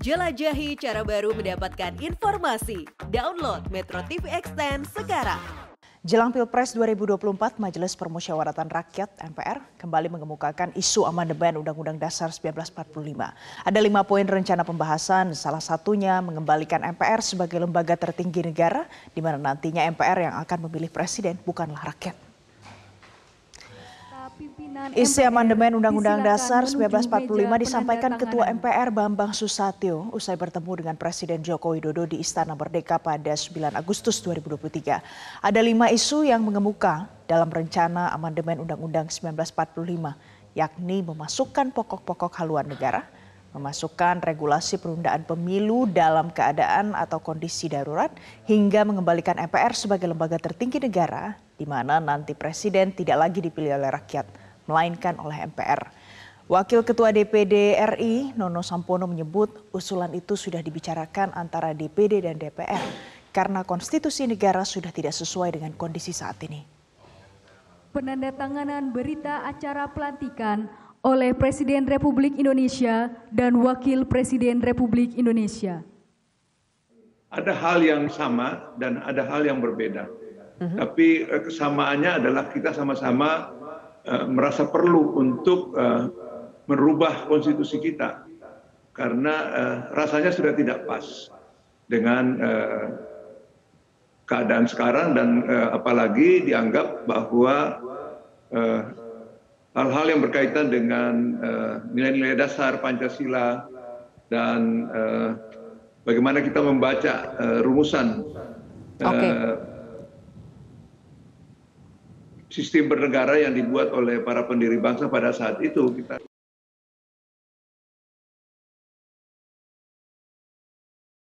Jelajahi cara baru mendapatkan informasi. Download Metro TV Extend sekarang. Jelang Pilpres 2024, Majelis Permusyawaratan Rakyat (MPR) kembali mengemukakan isu amandemen Undang-Undang Dasar 1945. Ada lima poin rencana pembahasan, salah satunya mengembalikan MPR sebagai lembaga tertinggi negara, di mana nantinya MPR yang akan memilih presiden bukanlah rakyat. Isi amandemen Undang-Undang Dasar 1945 disampaikan Ketua MPR Bambang Susatyo usai bertemu dengan Presiden Joko Widodo di Istana Merdeka pada 9 Agustus 2023. Ada lima isu yang mengemuka dalam rencana amandemen Undang-Undang 1945, yakni memasukkan pokok-pokok haluan negara, memasukkan regulasi penundaan pemilu dalam keadaan atau kondisi darurat, hingga mengembalikan MPR sebagai lembaga tertinggi negara, di mana nanti presiden tidak lagi dipilih oleh rakyat melainkan oleh MPR. Wakil Ketua DPD RI Nono Sampono menyebut usulan itu sudah dibicarakan antara DPD dan DPR karena konstitusi negara sudah tidak sesuai dengan kondisi saat ini. Penandatanganan berita acara pelantikan oleh Presiden Republik Indonesia dan Wakil Presiden Republik Indonesia. Ada hal yang sama dan ada hal yang berbeda. Mhm. Tapi eh, kesamaannya adalah kita sama-sama Eh, merasa perlu untuk uh, merubah konstitusi kita karena rasanya sudah tidak pas dengan keadaan sekarang dan apalagi dianggap bahwa hal-hal yang berkaitan dengan nilai-nilai dasar Pancasila dan bagaimana kita membaca rumusan okay sistem bernegara yang dibuat oleh para pendiri bangsa pada saat itu kita